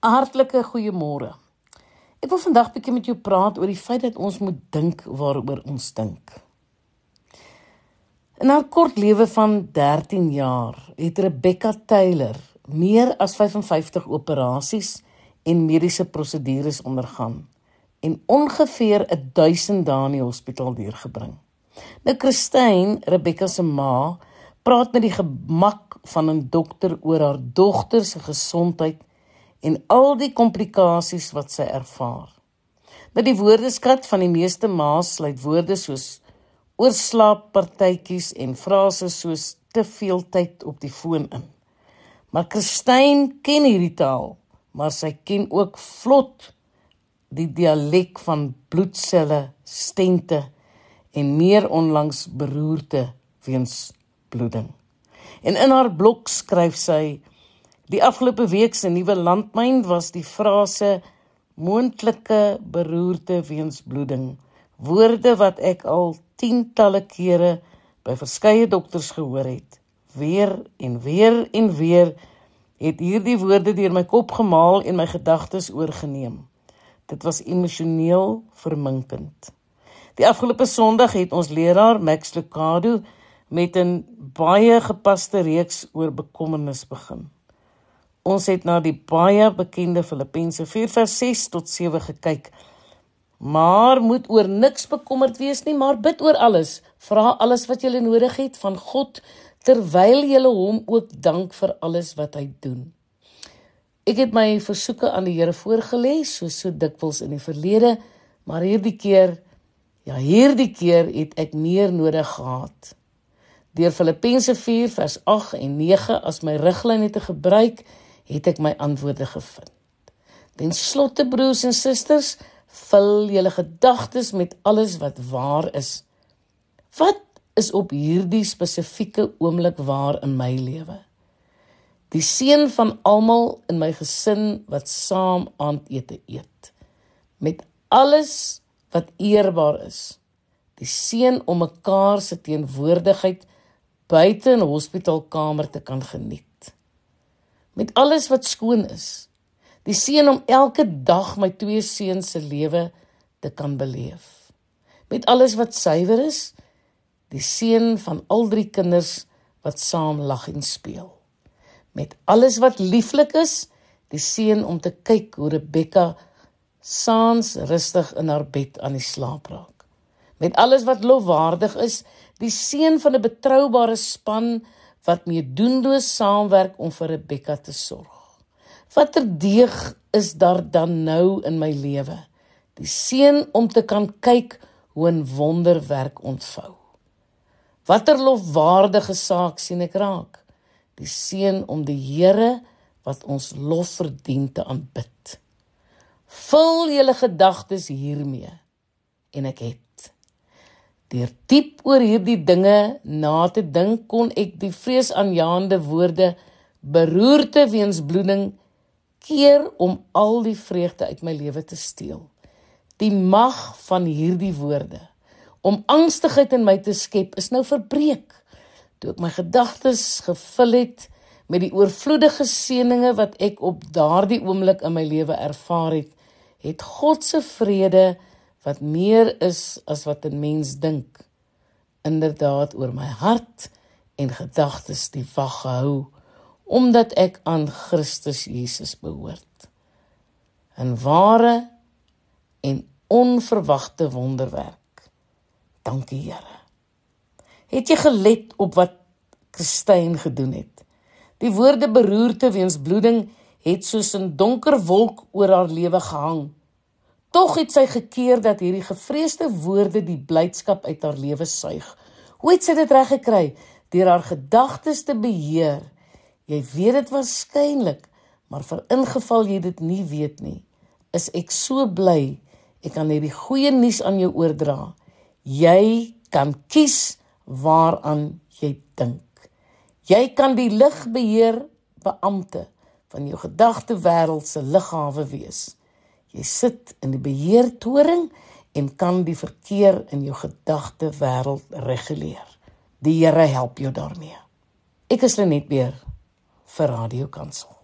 Hartlike goeiemôre. Ek wil vandag bietjie met jou praat oor die feit dat ons moet dink waaroor ons dink. In haar kort lewe van 13 jaar het Rebecca Taylor meer as 55 operasies en mediese prosedures ondergaan en ongeveer 1000 dae in die hospitaal deurgebring. Nou Christine, Rebecca se ma, praat met die gemak van 'n dokter oor haar dogter se gesondheid en al die komplikasies wat sy ervaar. Met die woordeskat van die meeste ma's sluit woorde soos oorslaappartytjies en frases soos te veel tyd op die foon in. Maar Christine ken hierdie taal, maar sy ken ook vlot die dialek van bloedselle, stente en meer onlangs beroerte weens bloeding. En in haar blok skryf sy Die afgelope week se nuwe landmyn was die frase moontlike beroerte weens bloeding. Woorde wat ek al tientalle kere by verskeie dokters gehoor het. Weer en weer en weer het hierdie woorde deur my kop gemaal en my gedagtes oorgeneem. Dit was emosioneel verminkend. Die afgelope Sondag het ons leraar Max Lucado met 'n baie gepaste reeks oor bekommernis begin. Ons het na die baie bekende Filippense 4:6 tot 7 gekyk. Maar moet oor niks bekommerd wees nie, maar bid oor alles. Vra alles wat jy nodig het van God terwyl jy hom ook dank vir alles wat hy doen. Ek het my versoeke aan die Here voorgelê, soos so dikwels in die verlede, maar hierdie keer, ja, hierdie keer het ek meer nodig gehad. Deur Filippense 4:8 en 9 as my riglyne te gebruik, het ek my antwoorde gevind. Ten slotte broers en susters, vul julle gedagtes met alles wat waar is. Wat is op hierdie spesifieke oomblik waar in my lewe? Die seën van almal in my gesin wat saam aandete eet. Met alles wat eerbaar is. Die seën om mekaar se teenwoordigheid buite in hospitaalkamer te kan geniet met alles wat skoon is. Die seën om elke dag my twee seuns se lewe te kan beleef. Met alles wat suiwer is, die seën van al drie kinders wat saam lag en speel. Met alles wat lieflik is, die seën om te kyk hoe Rebekka saans rustig in haar bed aan die slaap raak. Met alles wat lofwaardig is, die seën van 'n betroubare span wat mee doenloos saamwerk om vir Rebekka te sorg. Watter deeg is daar dan nou in my lewe? Die seën om te kan kyk hoe 'n wonderwerk ontvou. Watter lofwaardige saak sien ek raak? Die seën om die Here wat ons lof verdien te aanbid. Vul julle gedagtes hiermee en ek het Deur diep oor hierdie dinge na te dink, kon ek die vreesaanjaende woorde beroerte weens bloeding keer om al die vreugde uit my lewe te steel. Die mag van hierdie woorde om angstigheid in my te skep is nou verbreek. Toe ek my gedagtes gevul het met die oorvloedige seënings wat ek op daardie oomblik in my lewe ervaar het, het God se vrede wat meer is as wat 'n mens dink. Inderdaad oor my hart en gedagtes die wag gehou omdat ek aan Christus Jesus behoort. 'n ware en onverwagte wonderwerk. Dankie Here het jy gelet op wat Christyn gedoen het? Die woorde beroerte weens bloeding het soos 'n donker wolk oor haar lewe gehang Tog het sy gekeer dat hierdie gevreesde woorde die blydskap uit haar lewe suig. Hoe het sy dit reg gekry? Deur haar gedagtes te beheer. Jy weet dit waarskynlik, maar vir ingeval jy dit nie weet nie, is ek so bly ek kan hierdie goeie nuus aan jou oordra. Jy kan kies waaraan jy dink. Jy kan die lig beheer beampte van jou gedagte wêreld se liggawe wees. Jy sit in die beheertoring en kan die verkeer in jou gedagte wêreld reguleer. Die Here help jou daarmee. Ek is Lenet Beer vir Radio Kansel.